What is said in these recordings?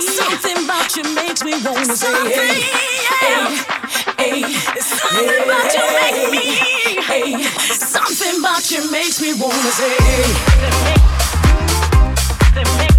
Something about you makes me wanna say hey. Something about you makes me wanna say hey.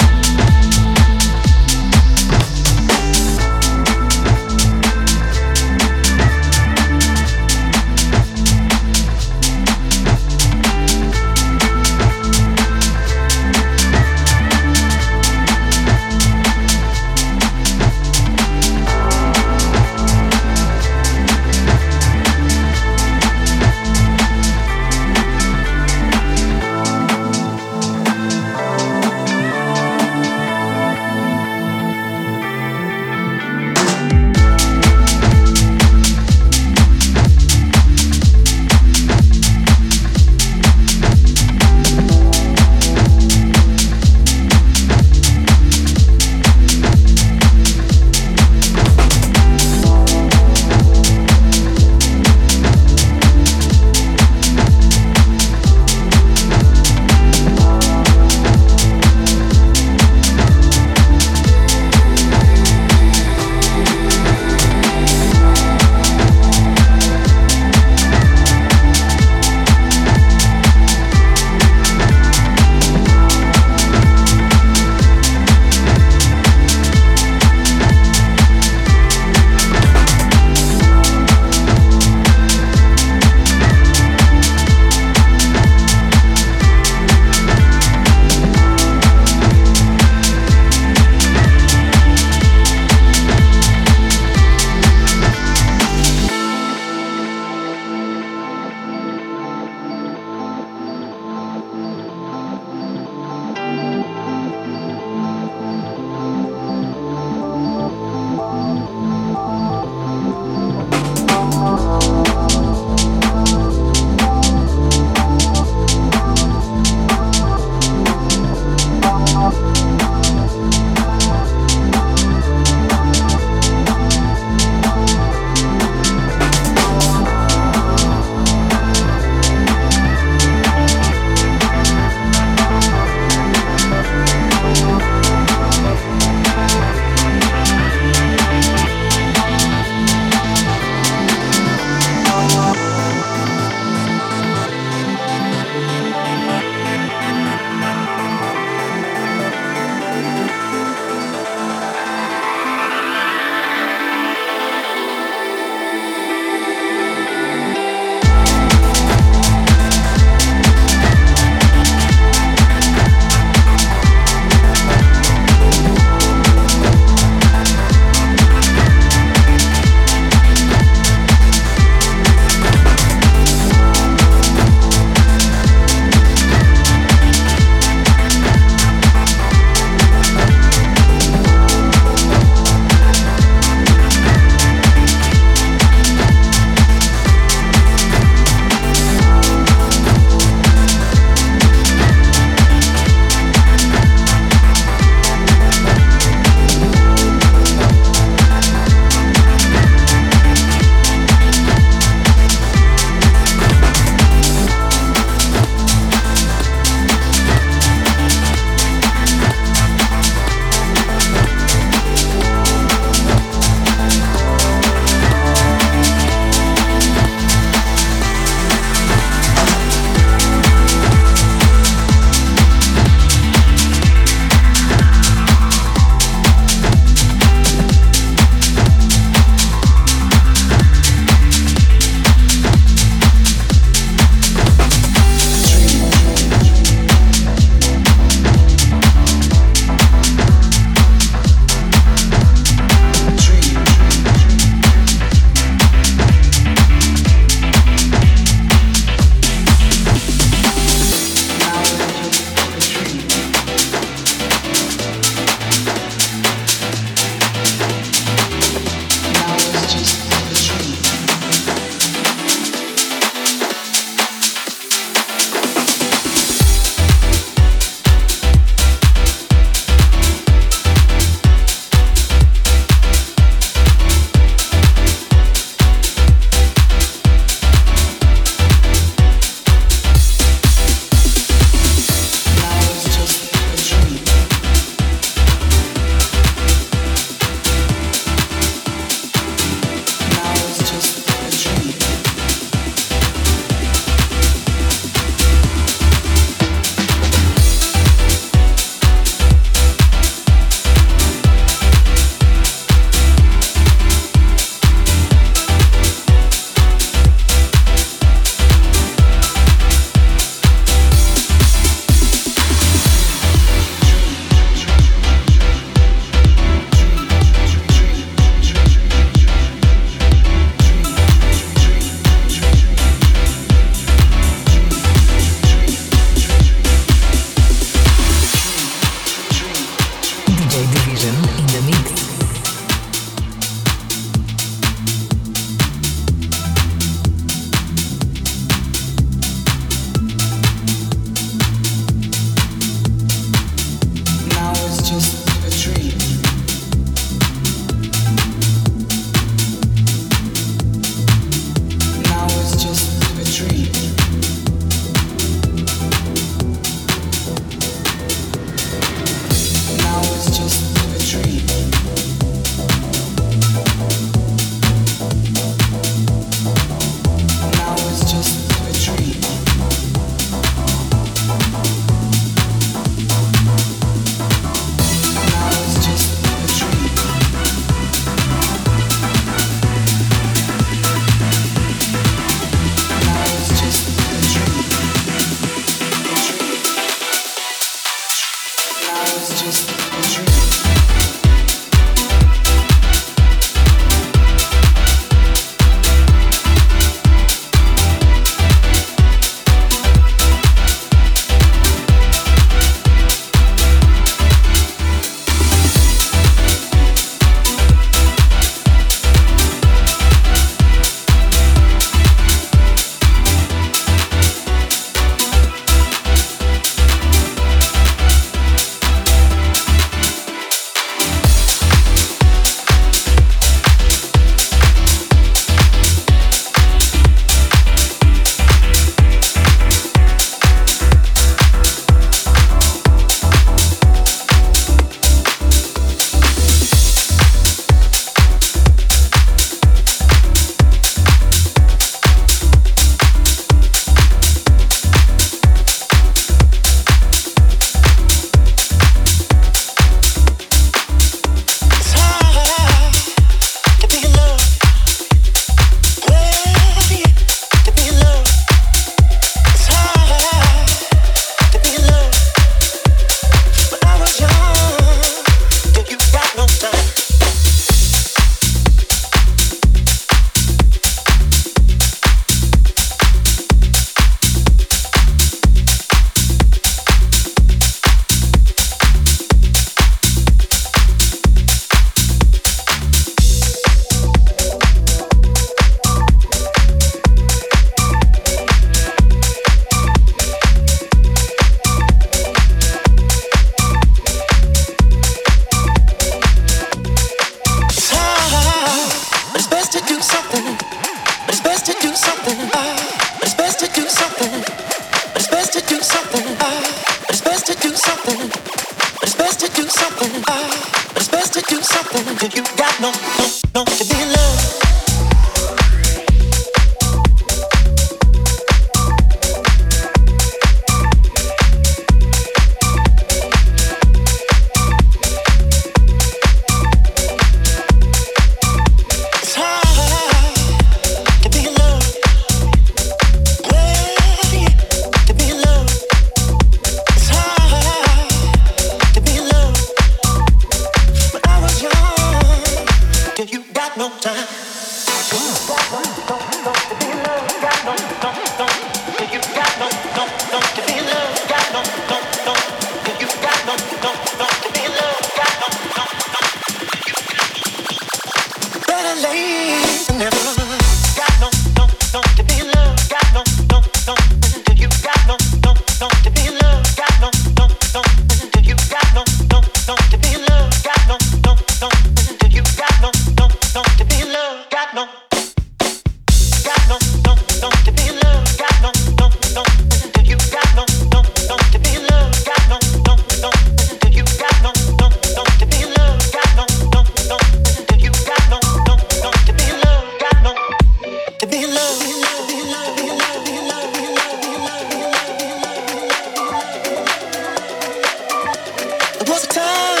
was a time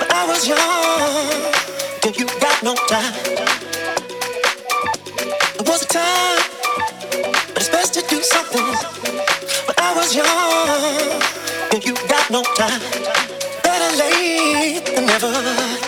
when I was young. Then you got no time. It was a time, but it's best to do something. When I was young, then you got no time. Better late than never.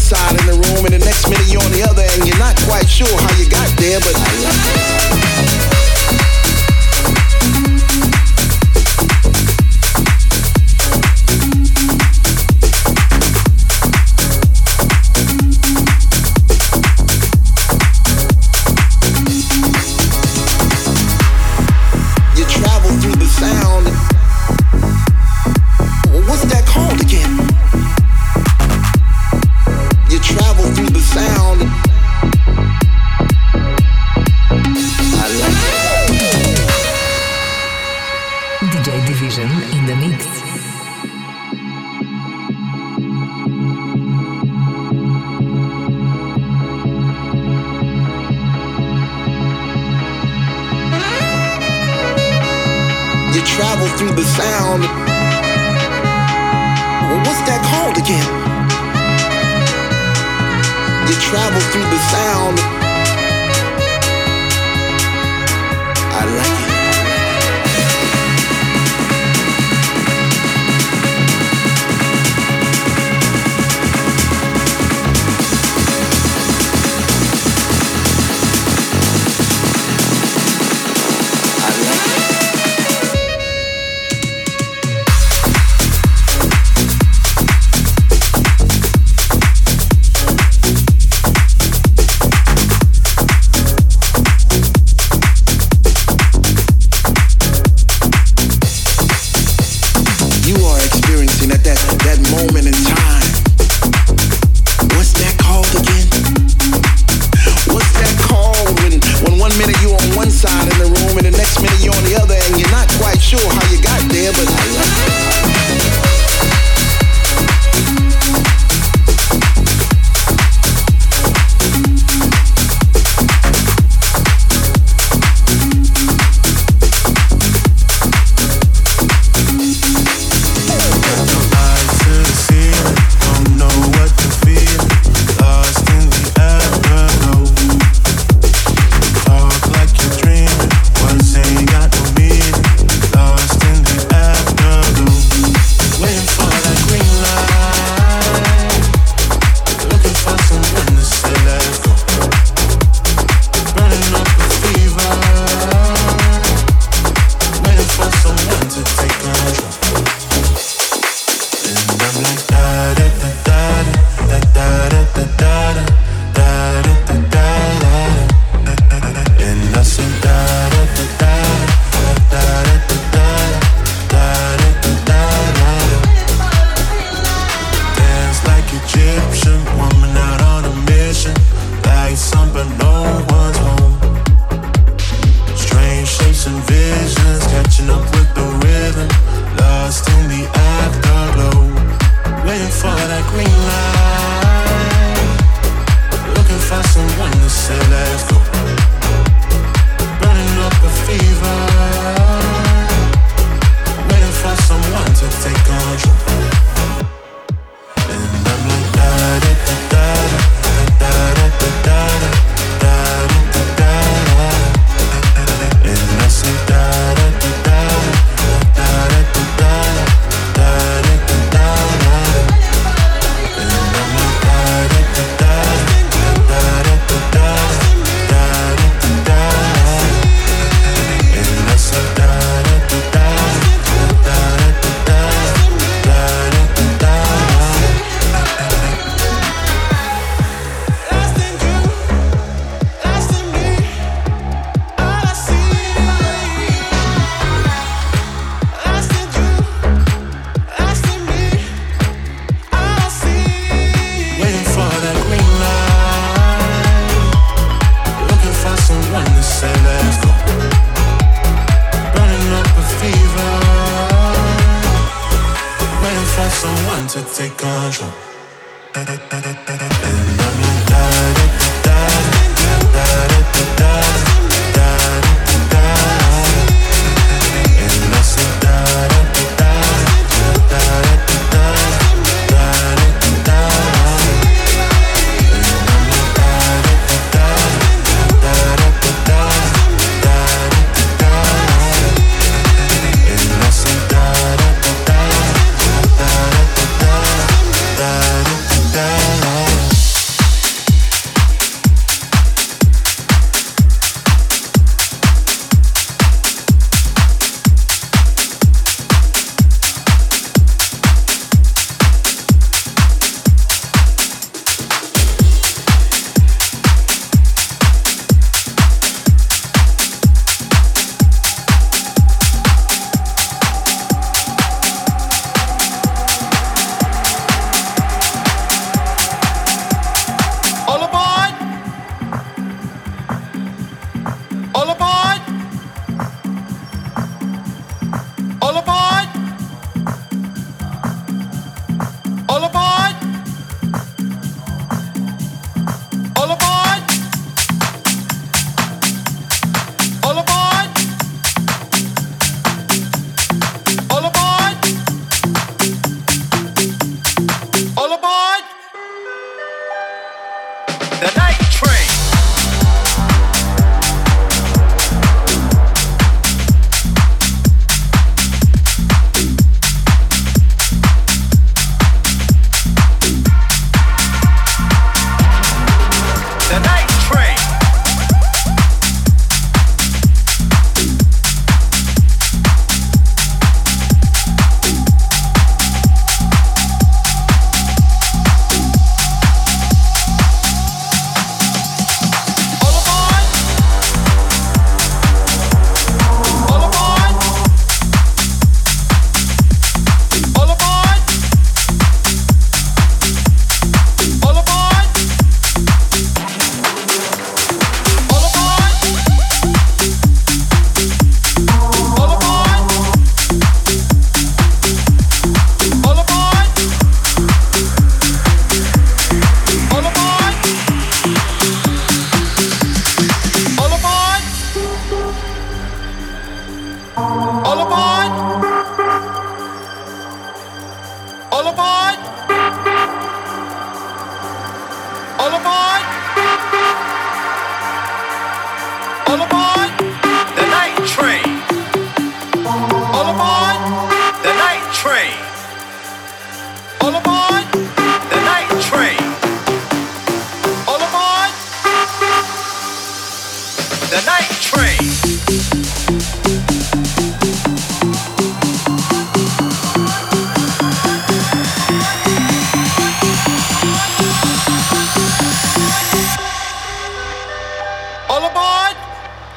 one side in the room and the next minute you're on the other and you're not quite sure how you got there, but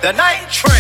The night train.